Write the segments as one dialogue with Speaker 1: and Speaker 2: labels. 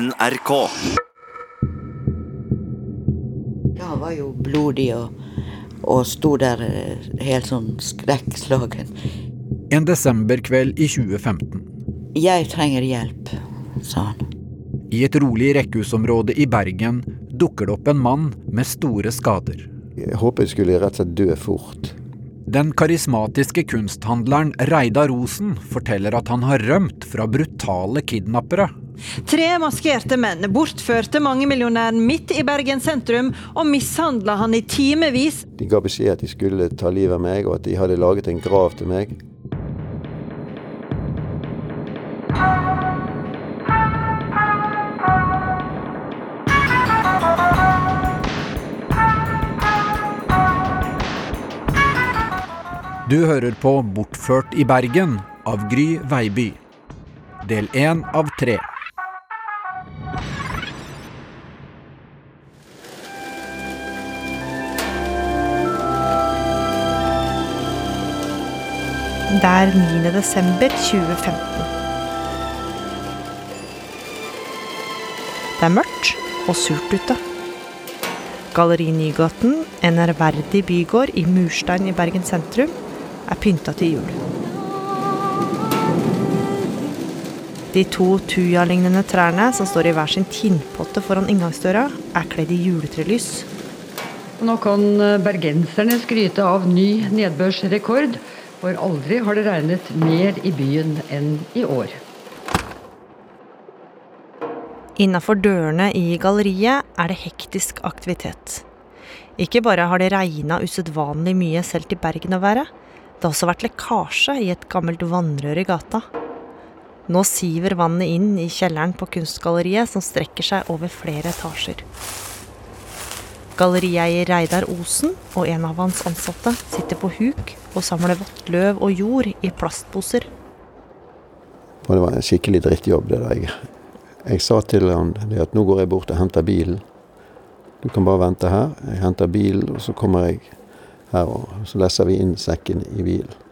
Speaker 1: NRK.
Speaker 2: Ja, han var jo blodig og, og sto der eh, helt sånn skrekkslagen.
Speaker 3: En desemberkveld i 2015.
Speaker 2: Jeg trenger hjelp, sa han.
Speaker 3: I et rolig rekkehusområde i Bergen dukker det opp en mann med store skader.
Speaker 4: Jeg håper jeg skulle rett og slett dø fort.
Speaker 3: Den karismatiske kunsthandleren Reidar Rosen forteller at han har rømt fra brutale kidnappere.
Speaker 5: Tre maskerte menn bortførte mangemillionæren midt i Bergen sentrum og mishandla han i timevis.
Speaker 4: De ga beskjed at de skulle ta livet av meg, og at de hadde laget en grav til meg.
Speaker 3: Du hører på Bortført i Bergen av Gry Veiby. Del én av tre.
Speaker 6: Det er 9. desember 2015. Det er mørkt og surt ute. Galleri Nygaten, en ærverdig bygård i murstein i Bergen sentrum, er pynta til jul. De to tuja-lignende trærne som står i hver sin tinnpotte foran inngangsdøra, er kledd i juletrelys.
Speaker 7: Nå kan bergenserne skryte av ny nedbørsrekord, for aldri har det regnet mer i byen enn i år.
Speaker 6: Innafor dørene i galleriet er det hektisk aktivitet. Ikke bare har det regna usedvanlig mye selv til Bergen å være, det har også vært lekkasje i et gammelt vannrør i gata. Nå siver vannet inn i kjelleren på kunstgalleriet, som strekker seg over flere etasjer. Gallerieier Reidar Osen og en av hans ansatte sitter på huk og samle vått løv og jord i plastposer.
Speaker 4: Og det var en skikkelig drittjobb, det der. Jeg, jeg sa til han det at nå går jeg bort og henter bilen. Du kan bare vente her. Jeg henter bilen, og så kommer jeg her, og så lesser vi inn sekken i bilen.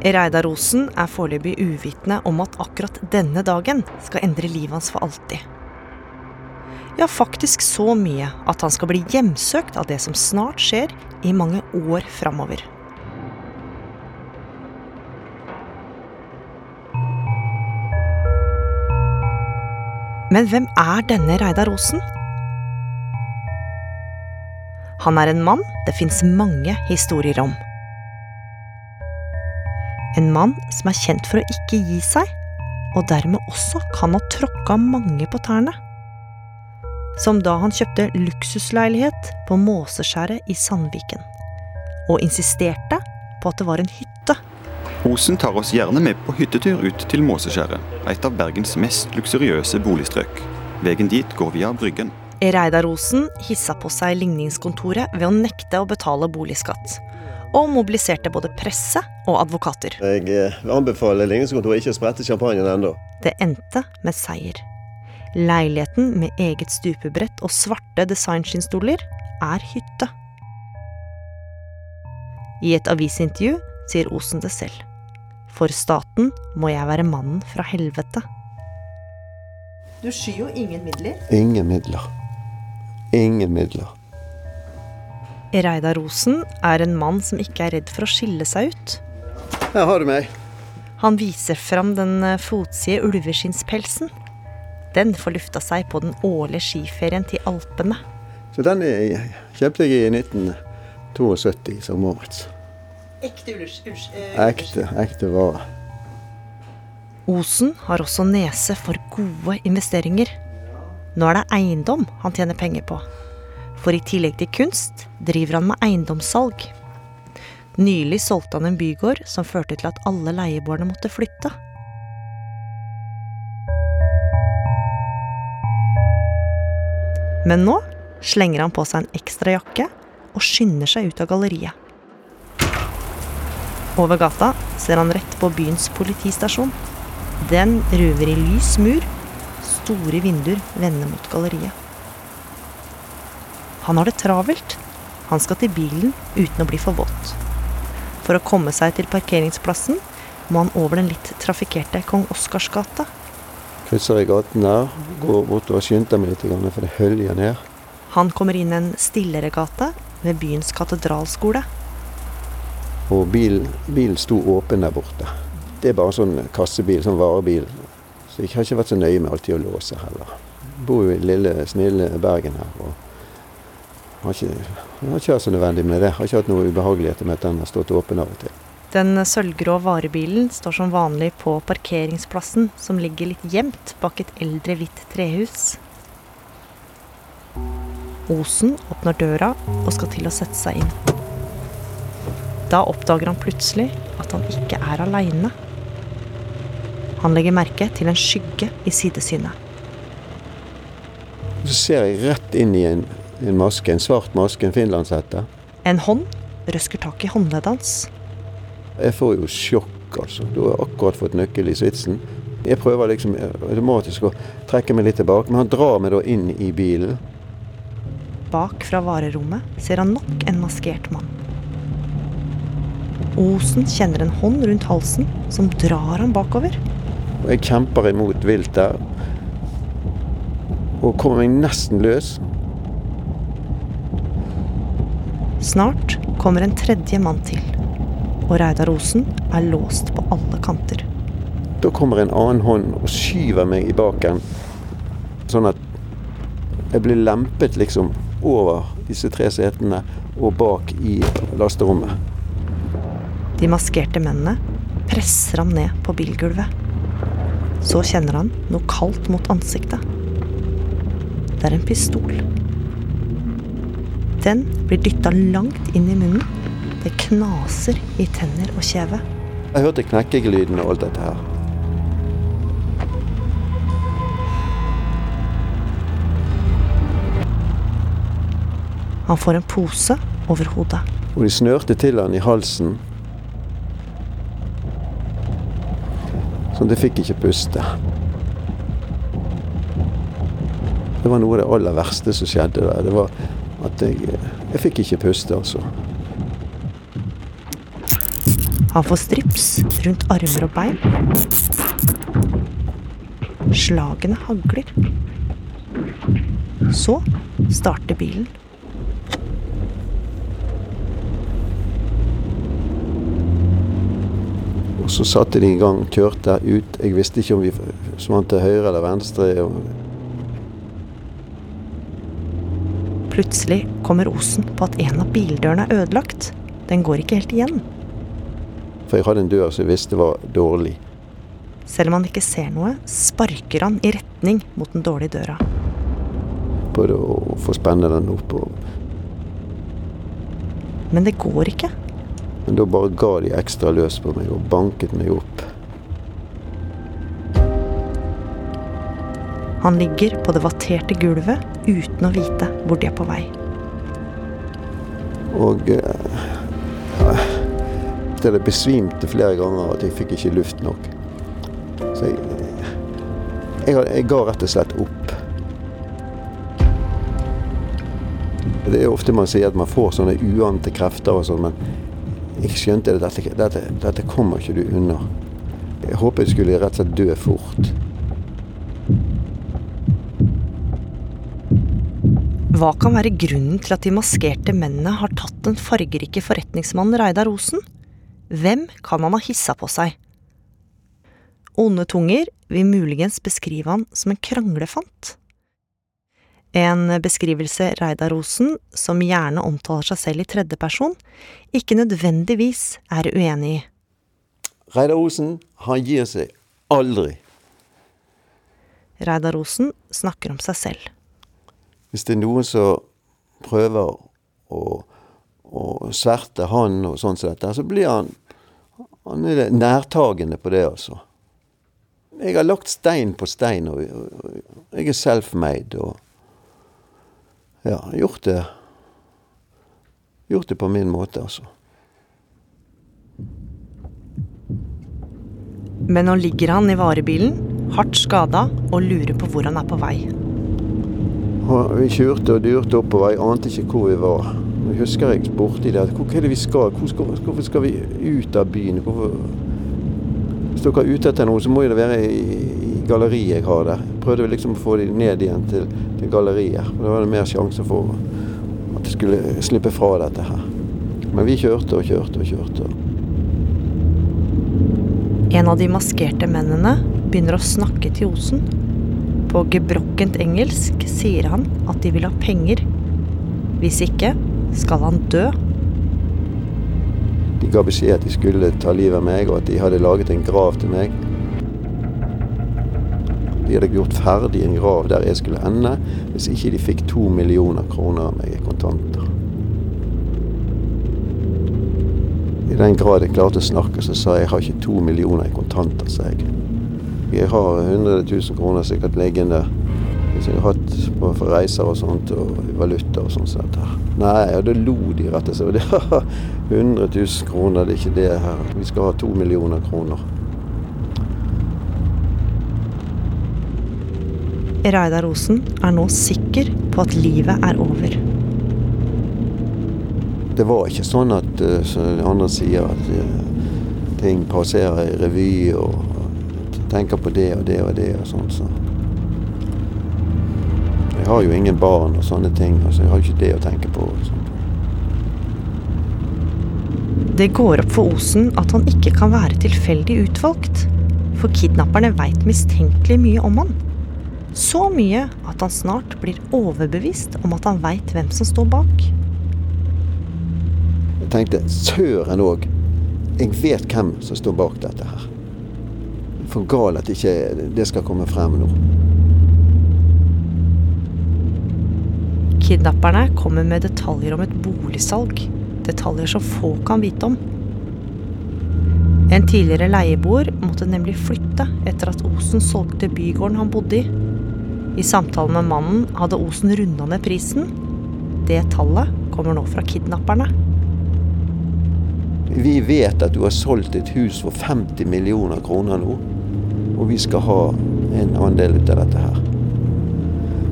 Speaker 6: Reidar Osen er foreløpig uvitende om at akkurat denne dagen skal endre livet hans for alltid. Ja, faktisk så mye at han skal bli hjemsøkt av det som snart skjer i mange år framover. Men hvem er denne Reidar Osen? Han er en mann det fins mange historier om. En mann som er kjent for å ikke gi seg, og dermed også kan ha tråkka mange på tærne. Som da han kjøpte luksusleilighet på Måseskjæret i Sandviken. Og insisterte på at det var en hytte.
Speaker 8: Osen tar oss gjerne med på hyttetur ut til Måseskjæret, et av Bergens mest luksuriøse boligstrøk. Veien dit går via Bryggen.
Speaker 6: Reidar Osen hissa på seg ligningskontoret ved å nekte å betale boligskatt. Og mobiliserte både presse og advokater.
Speaker 4: Jeg anbefaler ligningskontoret ikke å sprette champagnen ennå.
Speaker 6: Det endte med seier. Leiligheten med eget stupebrett og svarte designskinnstoler er hytte. I et avisintervju sier Osen det selv. For staten må jeg være mannen fra helvete.
Speaker 2: Du skyr jo ingen midler.
Speaker 4: Ingen midler. Ingen midler.
Speaker 6: Reidar Osen er en mann som ikke er redd for å skille seg ut.
Speaker 4: Her har du meg.
Speaker 6: Han viser fram den eh, fotside ulveskinnspelsen. Den får lufta seg på den årlige skiferien til Alpene.
Speaker 4: Så den kjøpte jeg i 1972 som årets.
Speaker 2: Ekte ullers...
Speaker 4: Ekte, ekte vare.
Speaker 6: Osen har også nese for gode investeringer. Nå er det eiendom han tjener penger på. For i tillegg til kunst driver han med eiendomssalg. Nylig solgte han en bygård som førte til at alle leieboerne måtte flytte. Men nå slenger han på seg en ekstra jakke og skynder seg ut av galleriet. Over gata ser han rett på byens politistasjon. Den ruver i lys mur. Store vinduer vender mot galleriet. Han har det travelt. Han skal til bilen uten å bli for våt. For å komme seg til parkeringsplassen må han over den litt trafikkerte Kong Oscars gate.
Speaker 4: Krysser i gaten der, går bort og skynder meg litt, for det høljer ned.
Speaker 6: Han kommer inn en stillere gate ved byens katedralskole.
Speaker 4: Og bilen bil sto åpen der borte. Det er bare sånn kassebil, sånn varebil. Så jeg har ikke vært så nøye med alltid å låse heller. Jeg bor jo i lille, snille Bergen her. og har ikke, har ikke vært så nødvendig med det. Jeg Har ikke hatt noe ubehageligheter med at den har stått åpen av og til.
Speaker 6: Den sølvgrå varebilen står som vanlig på parkeringsplassen, som ligger litt gjemt bak et eldre, hvitt trehus. Osen åpner døra og skal til å sette seg inn. Da oppdager han plutselig at han ikke er aleine. Han legger merke til en skygge i sidesynet.
Speaker 4: Så ser jeg rett inn i en, en maske, en svart maske, en finlandshette.
Speaker 6: En hånd røsker tak i håndleddet hans.
Speaker 4: Jeg får jo sjokk, altså. Du har akkurat fått nøkkel i svitsen. Jeg prøver liksom automatisk å trekke meg litt tilbake, men han drar meg da inn i bilen.
Speaker 6: Bak fra varerommet ser han nok en maskert mann. Osen kjenner en hånd rundt halsen som drar ham bakover.
Speaker 4: Jeg kjemper imot vilt der. Og kommer meg nesten løs.
Speaker 6: Snart kommer en tredje mann til. Og Reidar Osen er låst på alle kanter.
Speaker 4: Da kommer en annen hånd og skyver meg i baken. Sånn at jeg blir lempet liksom over disse tre setene og bak i lasterommet.
Speaker 6: De maskerte mennene presser ham ned på bilgulvet. Så kjenner han noe kaldt mot ansiktet. Det er en pistol. Den blir dytta langt inn i munnen. Det knaser i tenner og kjeve.
Speaker 4: Jeg hørte knekkelyden og alt dette her.
Speaker 6: Han får en pose over hodet.
Speaker 4: Og de snørte til han i halsen. Så det fikk ikke puste. Det var noe av det aller verste som skjedde der. Det var at jeg, jeg fikk ikke puste, altså.
Speaker 6: Han får strips rundt armer og bein. Slagene hagler. Så starter bilen.
Speaker 4: Og så satte de i gang, kjørte ut. Jeg visste ikke om vi svant til høyre eller venstre.
Speaker 6: Plutselig kommer Osen på at en av bildørene er ødelagt. Den går ikke helt igjen.
Speaker 4: For jeg hadde en dør som jeg visste var dårlig.
Speaker 6: Selv om han ikke ser noe, sparker han i retning mot den dårlige døra.
Speaker 4: Prøvde å få spenne den opp.
Speaker 6: Men det går ikke.
Speaker 4: Men da bare ga de ekstra løs på meg og banket meg opp.
Speaker 6: Han ligger på det vatterte gulvet uten å vite hvor de er på vei.
Speaker 4: Og eh, det besvimte flere ganger at jeg fikk ikke luft nok. Så jeg, jeg, jeg ga rett og slett opp. Det er ofte man sier at man får sånne uante krefter og sånn, men jeg skjønte det. dette, dette, dette kommer ikke du unna. Jeg håpet jeg skulle rett og slett dø fort.
Speaker 6: Hva kan være grunnen til at de maskerte mennene har tatt den fargerike forretningsmannen Reidar Osen? Hvem kan han ha hissa på seg? Onde tunger vil muligens beskrive han som en kranglefant. En beskrivelse Reidar Osen, som gjerne omtaler seg selv i tredjeperson, ikke nødvendigvis er uenig i.
Speaker 4: Reidar Osen, han gir seg aldri.
Speaker 6: Reidar Osen snakker om seg selv.
Speaker 4: Hvis det er noen som prøver å, å sverte han og sånn som dette, så blir han han nærtagende på det, altså. Jeg har lagt stein på stein, og jeg er self-made. og ja, gjort det Gjort det på min måte, altså.
Speaker 6: Men nå ligger han i varebilen, hardt skada, og lurer på hvor han er på vei.
Speaker 4: Vi kjørte og durte oppover, jeg ante ikke hvor vi var. Jeg husker jeg spurte de hvor er det vi skal? Skal, hvorfor skal vi ut av byen? Hvorfor? Hvis dere er ute etter noe, så må det være i, i galleriet jeg har der. Jeg prøvde liksom å få dem ned igjen til, til galleriet. Da var det mer sjanse for at jeg skulle slippe fra dette her. Men vi kjørte og kjørte og kjørte.
Speaker 6: En av de maskerte mennene begynner å snakke til Osen. På gebrokkent engelsk sier han at de vil ha penger. Hvis ikke skal han dø.
Speaker 4: De ga beskjed at de skulle ta livet av meg, og at de hadde laget en grav til meg. De hadde gjort ferdig en grav der jeg skulle ende, hvis ikke de fikk to millioner kroner av meg i kontanter. I den grad jeg klarte å snakke, så sa jeg jeg har ikke to millioner i kontanter, sa jeg. Jeg har 100 000 kroner sikkert liggende hvis jeg har hatt på reiser og sånt, og valuta og sånt. sånt her. Nei, og da lo de rett og slett. Det er 100 000 kroner, det er ikke det her. Vi skal ha to millioner kroner.
Speaker 6: Reidar Osen er nå sikker på at livet er over.
Speaker 4: Det var ikke sånn at som som andre sier, at uh, ting passerer i revy og tenker på det og det og det og sånn. Så. Jeg har jo ingen barn og sånne ting. altså Jeg har ikke det å tenke på.
Speaker 6: Det går opp for Osen at han ikke kan være tilfeldig utvalgt. For kidnapperne veit mistenkelig mye om han. Så mye at han snart blir overbevist om at han veit hvem som står bak.
Speaker 4: Jeg tenkte søren òg. Jeg vet hvem som står bak dette her. For gal at ikke det skal komme frem nå.
Speaker 6: Kidnapperne kommer med detaljer om et boligsalg. Detaljer som få kan vite om. En tidligere leieboer måtte nemlig flytte etter at Osen solgte bygården han bodde i. I samtalen med mannen hadde Osen runda ned prisen. Det tallet kommer nå fra kidnapperne.
Speaker 4: Vi vet at du har solgt et hus for 50 millioner kroner nå. Og vi skal ha en andel ut av dette her.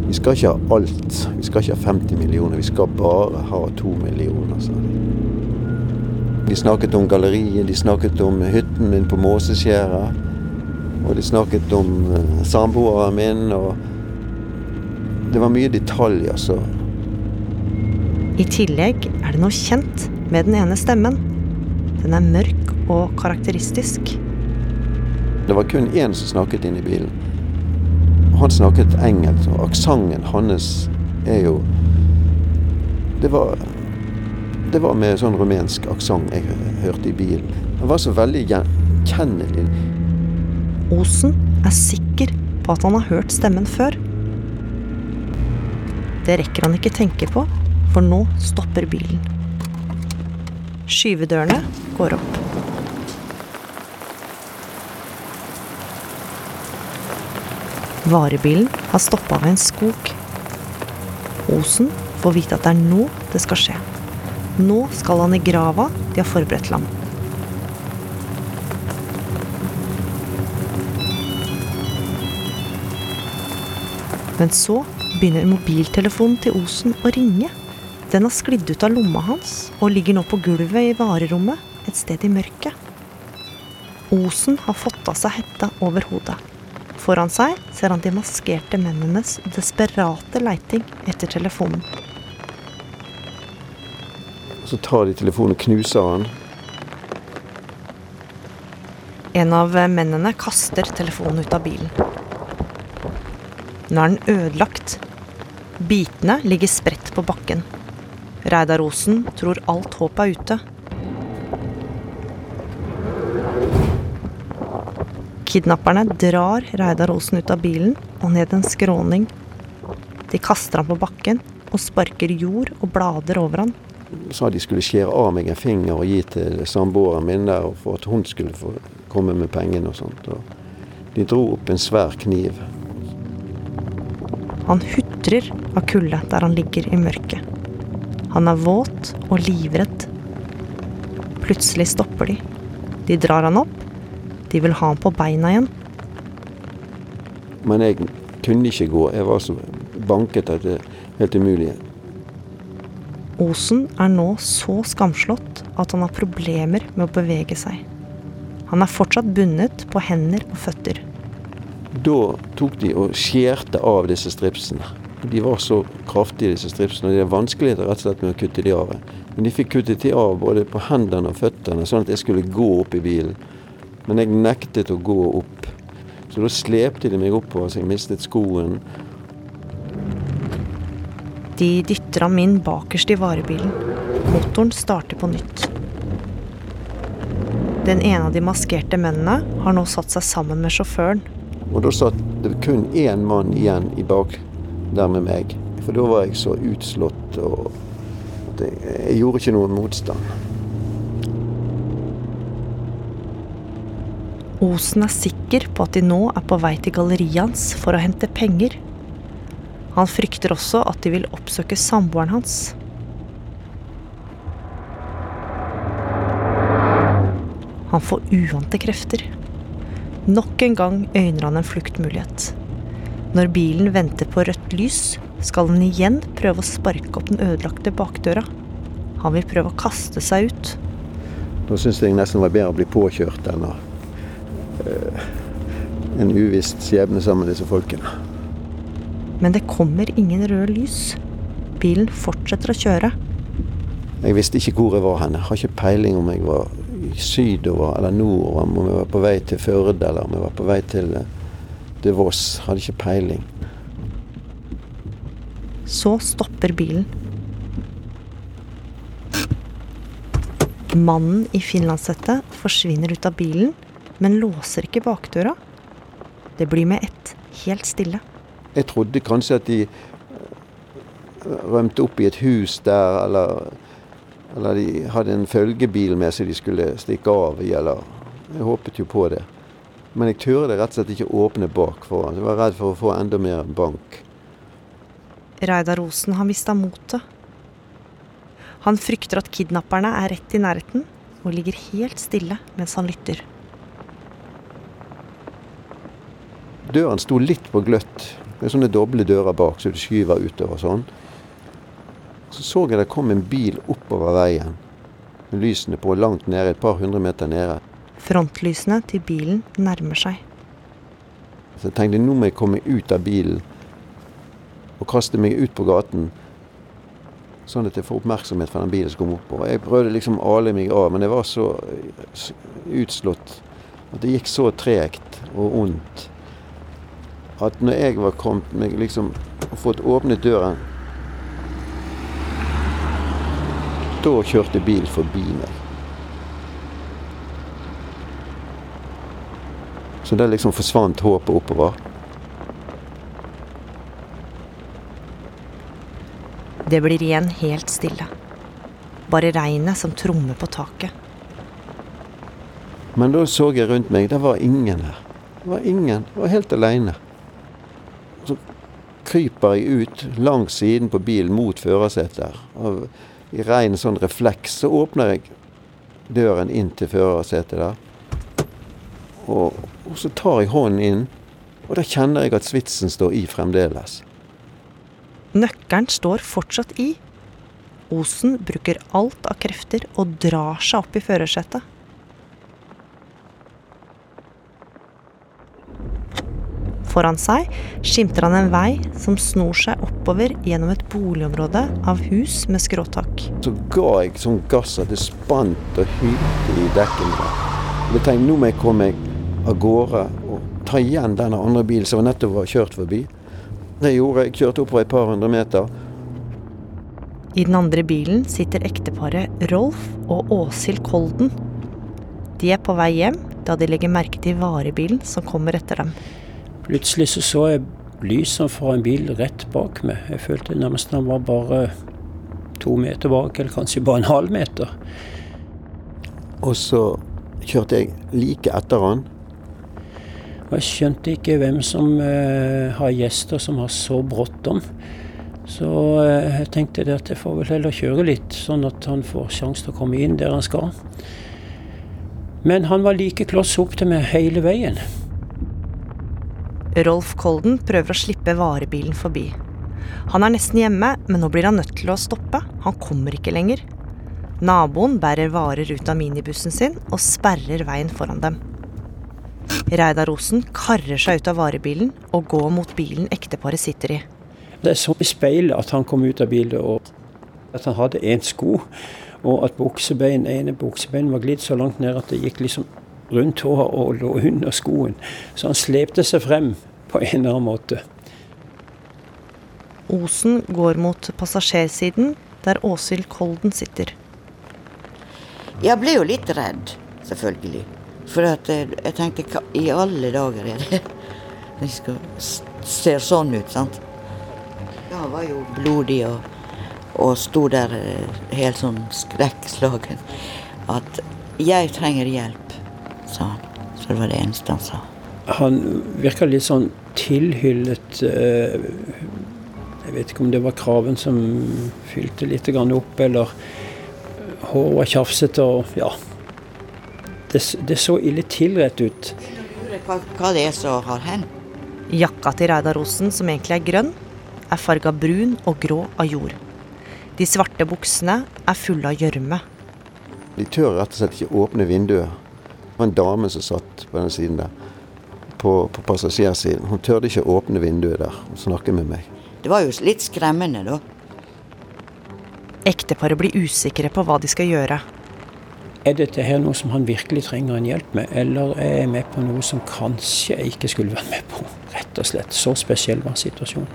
Speaker 4: Vi skal ikke ha alt. Vi skal ikke ha 50 millioner. Vi skal bare ha to millioner, sa de. De snakket om galleriet, de snakket om hytten min på Måseskjæret. Og de snakket om uh, samboeren min, og Det var mye detaljer, så
Speaker 6: I tillegg er det noe kjent med den ene stemmen. Den er mørk og karakteristisk.
Speaker 4: Det var kun én som snakket inne i bilen. Han snakket engelsk, og aksenten hans er jo Det var Det var med sånn rumensk aksent jeg hørte i bilen. Han var så veldig gjenkjennelig.
Speaker 6: Osen er sikker på at han har hørt stemmen før. Det rekker han ikke tenke på, for nå stopper bilen. Skyvedørene går opp. Varebilen har stoppa ved en skog. Osen får vite at det er nå det skal skje. Nå skal han i grava de har forberedt til ham. Men så begynner mobiltelefonen til Osen å ringe. Den har sklidd ut av lomma hans og ligger nå på gulvet i varerommet et sted i mørket. Osen har fått av seg hetta over hodet. Foran seg ser han de maskerte mennenes desperate leiting etter telefonen.
Speaker 4: Så tar de telefonen og knuser han.
Speaker 6: En av mennene kaster telefonen ut av bilen. Nå er den ødelagt. Bitene ligger spredt på bakken. Reidar Osen tror alt håp er ute. Kidnapperne drar Reidar Olsen ut av bilen og ned en skråning. De kaster han på bakken og sparker jord og blader over han.
Speaker 4: Sa de skulle skjære av meg en finger og gi til samboeren min der for at hun skulle få komme med pengene og sånt. Og de dro opp en svær kniv.
Speaker 6: Han hutrer av kulde der han ligger i mørket. Han er våt og livredd. Plutselig stopper de. De drar han opp. De vil ha ham på beina igjen.
Speaker 4: Men jeg kunne ikke gå. Jeg var så banket at det er helt umulig.
Speaker 6: Osen er nå så skamslått at han har problemer med å bevege seg. Han er fortsatt bundet på hender og føtter.
Speaker 4: Da tok de og skjærte av disse stripsene. De var så kraftige, disse stripsene. Det er vanskeligheter rett og slett med å kutte de av. Men de fikk kuttet de av både på hendene og føttene, sånn at jeg skulle gå opp i bilen. Men jeg nektet å gå opp. Så da slepte de meg oppover så jeg mistet skoen.
Speaker 6: De dytter ham inn bakerst i varebilen. Motoren starter på nytt. Den ene av de maskerte mennene har nå satt seg sammen med sjåføren.
Speaker 4: Og da satt det kun én mann igjen i bak der med meg. For da var jeg så utslått og jeg, jeg gjorde ikke noen motstand.
Speaker 6: Osen er sikker på at de nå er på vei til galleriet hans for å hente penger. Han frykter også at de vil oppsøke samboeren hans. Han får uante krefter. Nok en gang øyner han en fluktmulighet. Når bilen venter på rødt lys, skal han igjen prøve å sparke opp den ødelagte bakdøra. Han vil prøve å kaste seg ut.
Speaker 4: Nå syns jeg nesten det var bedre å bli påkjørt enn å en uviss skjebne sammen med disse folkene.
Speaker 6: Men det kommer ingen røde lys. Bilen fortsetter å kjøre.
Speaker 4: Jeg visste ikke hvor jeg var hen. Jeg har ikke peiling om jeg var sydover eller nordover, om jeg var på vei til Førde eller om jeg var på vei til, eh, til Voss. Hadde ikke peiling.
Speaker 6: Så stopper bilen. Mannen i finlandshette forsvinner ut av bilen, men låser ikke bakdøra. Det blir med ett helt stille.
Speaker 4: Jeg trodde kanskje at de eh, rømte opp i et hus der, eller, eller de hadde en følgebil med seg de skulle stikke av i, eller Jeg håpet jo på det. Men jeg turte rett og slett ikke åpne bak foran. Jeg var redd for å få enda mer bank.
Speaker 6: Reidar Osen har mista motet. Han frykter at kidnapperne er rett i nærheten, og ligger helt stille mens han lytter.
Speaker 4: Døren sto litt på gløtt. Det er sånne doble dører bak, så du skyver utover sånn. Så så jeg det kom en bil oppover veien med lysene på langt nede, et par hundre meter nede.
Speaker 6: Frontlysene til bilen nærmer seg.
Speaker 4: Så jeg tenkte nå må jeg komme ut av bilen og kaste meg ut på gaten. Sånn at jeg får oppmerksomhet fra den bilen som kom oppover. Jeg prøvde liksom å ale meg av, men jeg var så utslått at det gikk så tregt og ondt at når jeg var kommet meg liksom fått åpnet døren Da kjørte bil forbi meg. Så der liksom forsvant håpet oppover.
Speaker 6: Det blir igjen helt stille. Bare regnet som trommer på taket.
Speaker 4: Men da så jeg rundt meg, det var ingen her. Det var ingen. Jeg var helt aleine. Kryper jeg ut langs siden på bilen mot førersetet. I ren sånn refleks så åpner jeg døren inn til førersetet der. Og, og så tar jeg hånden inn, og da kjenner jeg at svitsen står i fremdeles.
Speaker 6: Nøkkelen står fortsatt i. Osen bruker alt av krefter og drar seg opp i førersetet. Foran seg skimter han en vei som snor seg oppover gjennom et boligområde av hus med skråtak.
Speaker 4: Så ga jeg sånn gass at det spant og hylte i dekkene. Jeg tenkte nå må jeg komme meg av gårde og ta igjen denne andre bilen som nettopp var kjørt forbi. Det gjorde jeg. Kjørte oppover et par hundre meter.
Speaker 6: I den andre bilen sitter ekteparet Rolf og Åshild Kolden. De er på vei hjem da de legger merke til varebilen som kommer etter dem.
Speaker 1: Plutselig så, så jeg lysene fra en bil rett bak meg. Jeg følte nærmest han var bare to meter bak, eller kanskje bare en halv meter.
Speaker 4: Og så kjørte jeg like etter han.
Speaker 1: Og jeg skjønte ikke hvem som eh, har gjester som har så bråttom. Så eh, jeg tenkte det at jeg får vel heller kjøre litt, sånn at han får sjanse til å komme inn der han skal. Men han var like kloss opp til meg hele veien.
Speaker 6: Rolf Kolden prøver å slippe varebilen forbi. Han er nesten hjemme, men nå blir han nødt til å stoppe. Han kommer ikke lenger. Naboen bærer varer ut av minibussen sin og sperrer veien foran dem. Reidar Osen karrer seg ut av varebilen og går mot bilen ekteparet sitter i.
Speaker 1: Det er som i speilet at han kom ut av bilen, og at han hadde én sko, og at buksebein, ene buksebein var glidd så langt ned at det gikk liksom rundt tåa og lå under skoen. Så han slepte seg frem på en eller annen måte.
Speaker 6: Osen går mot passasjersiden, der Åshild Kolden sitter.
Speaker 2: Jeg ble jo litt redd, selvfølgelig. For at jeg, tenkte hva i alle dager er det Det skal, ser sånn ut, sant. Han var jo blodig og, og sto der helt sånn skrekkslagen. At 'jeg trenger hjelp', sa han. Så det var det eneste han sa.
Speaker 1: Han virka litt sånn tilhyllet eh, Jeg vet ikke om det var kraven som fylte litt opp, eller håret var tjafsete og ja. Det, det, så ille tilrett ut.
Speaker 2: Hva, hva det er som har hendt?
Speaker 6: Jakka til Reidar Osen, som egentlig er grønn, er farga brun og grå av jord. De svarte buksene er fulle av gjørme.
Speaker 4: De tør rett og slett ikke åpne vinduet. Det var en dame som satt på den siden der, på, på passasjersiden. Hun tørde ikke åpne vinduet der og snakke med meg.
Speaker 2: Det var jo litt skremmende, da.
Speaker 6: Ekteparet blir usikre på hva de skal gjøre.
Speaker 1: Er dette her noe som han virkelig trenger en hjelp med, eller er jeg med på noe som kanskje jeg ikke skulle vært med på? Rett og slett. Så spesiell var situasjonen.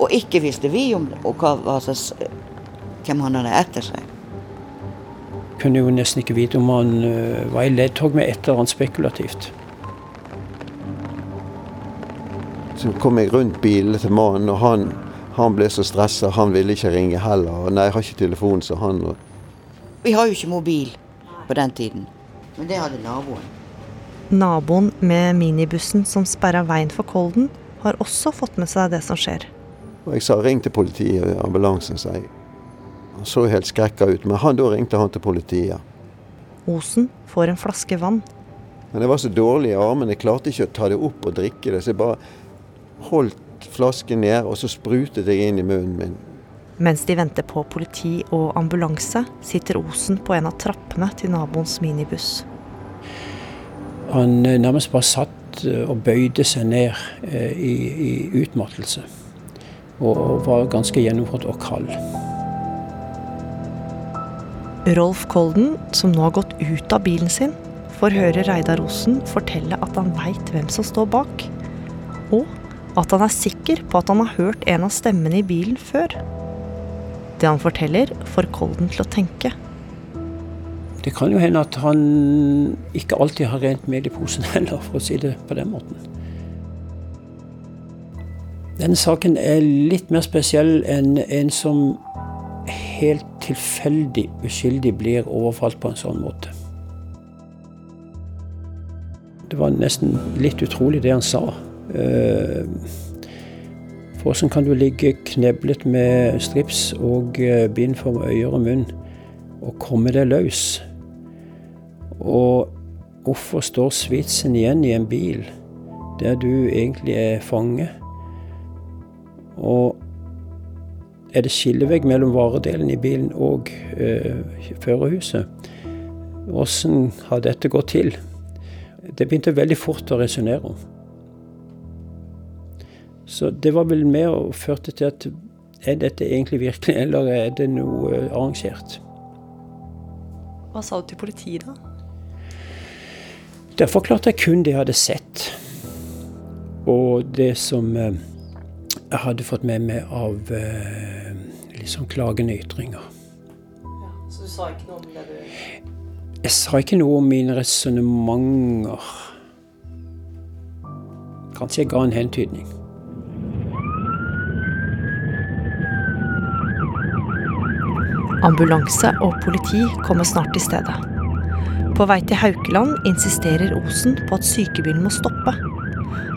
Speaker 2: Og ikke visste vi om og hva, hva, hvem han hadde etter seg.
Speaker 1: Kunne jo nesten ikke vite om han uh, var i ledtog med et eller annet spekulativt.
Speaker 4: Så kom jeg rundt bilen til mannen, og han, han ble så stressa. Han ville ikke ringe heller. Og nei, jeg har ikke telefon, så han og...
Speaker 2: Vi har jo ikke mobil på den tiden. Men det hadde naboen.
Speaker 6: Naboen med minibussen som sperra veien for Kolden, har også fått med seg det som skjer.
Speaker 4: Og jeg sa ring til politiet, ambulansen, sa jeg. Han så helt skrekka ut, men han, da ringte han til politiet.
Speaker 6: Osen får en flaske vann.
Speaker 4: Men jeg var så dårlig i armene, jeg klarte ikke å ta det opp og drikke det. Så jeg bare holdt flasken ned, og så sprutet jeg inn i munnen min.
Speaker 6: Mens de venter på politi og ambulanse, sitter Osen på en av trappene til naboens minibuss.
Speaker 1: Han nærmest bare satt og bøyde seg ned i, i utmattelse. Og var ganske gjennomført og kald.
Speaker 6: Rolf Kolden, som nå har gått ut av bilen sin, får høre Reidar Osen fortelle at han veit hvem som står bak. Og at han er sikker på at han har hørt en av stemmene i bilen før. Det han forteller, får Kolden til å tenke.
Speaker 1: Det kan jo hende at han ikke alltid har rent mel i posen heller, for å si det på den måten. Denne saken er litt mer spesiell enn en som helt tilfeldig uskyldig blir overfalt på en sånn måte. Det var nesten litt utrolig det han sa. Eh, hvordan kan du ligge kneblet med strips og eh, bind for øyer og munn og komme deg løs? Og hvorfor står svitsen igjen i en bil der du egentlig er fange? Og er det skillevegg mellom varedelen i bilen og øh, førerhuset? Åssen har dette gått til? Det begynte veldig fort å resonnere om. Så det var vel med og førte til at er dette egentlig virkelig, eller er det noe arrangert?
Speaker 6: Hva sa du til politiet da?
Speaker 1: Der forklarte jeg kun det jeg hadde sett. Og det som jeg hadde fått med meg av liksom klagende ytringer.
Speaker 6: Ja, så du sa ikke noe om det du
Speaker 1: Jeg sa ikke noe om mine resonnementer. Kanskje jeg ga en hentydning.
Speaker 6: Ambulanse og politi kommer snart til stedet. På vei til Haukeland insisterer Osen på at sykebilen må stoppe.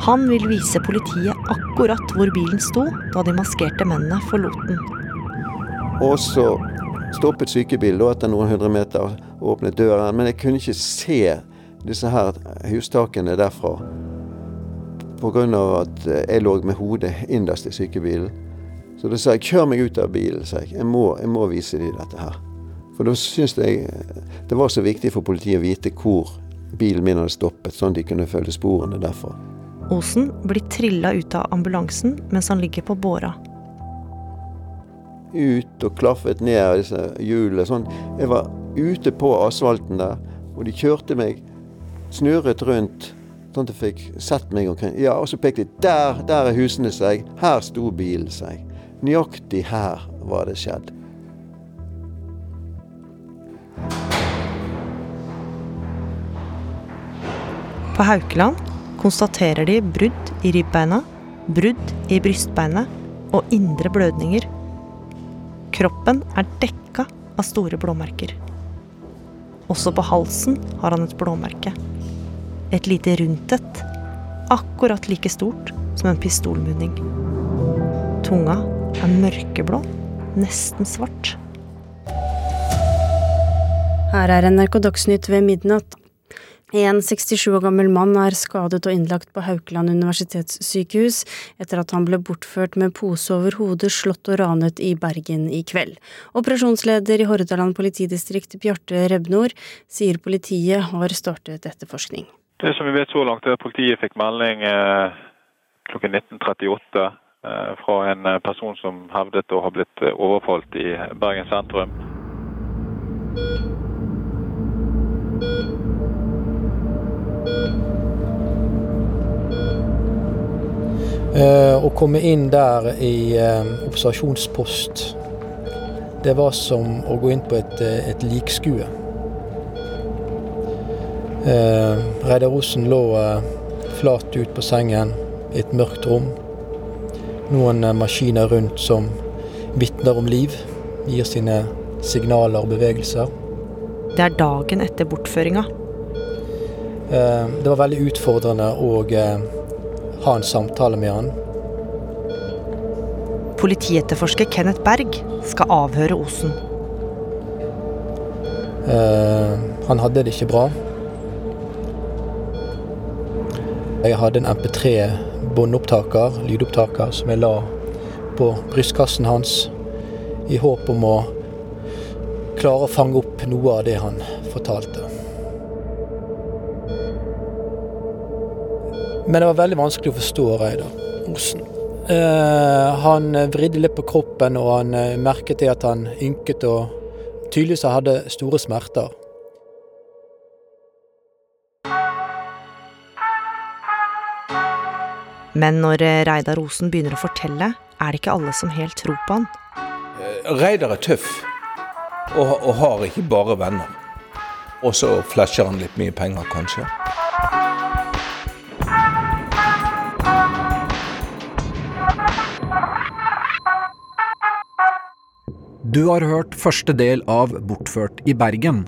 Speaker 6: Han vil vise politiet akkurat hvor bilen sto da de maskerte mennene forlot den.
Speaker 4: Og så stoppet sykebilen etter noen hundre meter og åpnet døren. Men jeg kunne ikke se disse her hustakene derfra. Pga. at jeg lå med hodet innerst i sykebilen. Så da sa jeg 'kjør meg ut av bilen', sa jeg. Jeg må, jeg må vise dem dette her. For da syns jeg det var så viktig for politiet å vite hvor bilen min hadde stoppet, sånn at de kunne følge sporene derfra.
Speaker 6: Osen blir trilla ut av ambulansen mens han ligger på båra.
Speaker 4: Ut og klaffet ned disse hjulene. Sånn. Jeg var ute på asfalten der, og de kjørte meg, snurret rundt, sånn at jeg fikk sett meg omkring. Ja, og så pekte de. Der, der er husene seg. Her sto bilen seg. Nøyaktig her var det skjedd.
Speaker 6: På Haukeland konstaterer de brudd i ribbeina, brudd i brystbeinet og indre blødninger. Kroppen er dekka av store blåmerker. Også på halsen har han et blåmerke. Et lite rundt et, akkurat like stort som en pistolmunning. Tunga er mørkeblå, nesten svart.
Speaker 9: Her er NRK Dagsnytt ved midnatt. En 67 år gammel mann er skadet og innlagt på Haukeland universitetssykehus etter at han ble bortført med pose over hodet, slått og ranet i Bergen i kveld. Operasjonsleder i Hordaland politidistrikt, Bjarte Rebnor, sier politiet har startet etterforskning.
Speaker 10: Det som vi vet så langt er at Politiet fikk melding eh, klokken 19.38 eh, fra en eh, person som hevdet å ha blitt eh, overfalt i Bergen sentrum.
Speaker 11: Eh, å komme inn der i eh, observasjonspost, det var som å gå inn på et, eh, et likskue. Eh, Reidar Osen lå eh, flat ut på sengen i et mørkt rom. Noen eh, maskiner rundt som vitner om liv, gir sine signaler og bevegelser.
Speaker 6: Det er dagen etter bortføringa.
Speaker 11: Eh, det var veldig utfordrende å eh, ha en samtale med han.
Speaker 6: Politietterforsker Kenneth Berg skal avhøre Osen.
Speaker 11: Han hadde det ikke bra. Jeg hadde en MP3-båndopptaker, lydopptaker, som jeg la på brystkassen hans i håp om å klare å fange opp noe av det han fortalte. Men det var veldig vanskelig å forstå Reidar Osen. Eh, han vridde litt på kroppen, og han eh, merket det at han ynket og tydeligvis hadde store smerter.
Speaker 6: Men når eh, Reidar Osen begynner å fortelle, er det ikke alle som helt tror på han.
Speaker 12: Reidar er tøff, og, og har ikke bare venner. Og så flasher han litt mye penger, kanskje.
Speaker 3: Du har hørt første del av Bortført i Bergen.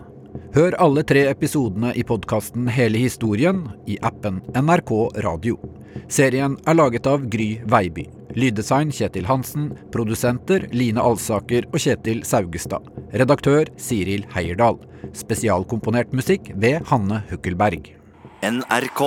Speaker 3: Hør alle tre episodene i podkasten Hele historien i appen NRK Radio. Serien er laget av Gry Veiby. Lyddesign Kjetil Hansen. Produsenter Line Alsaker og Kjetil Saugestad. Redaktør Siril Heierdal. Spesialkomponert musikk ved Hanne Hukkelberg.
Speaker 13: NRK.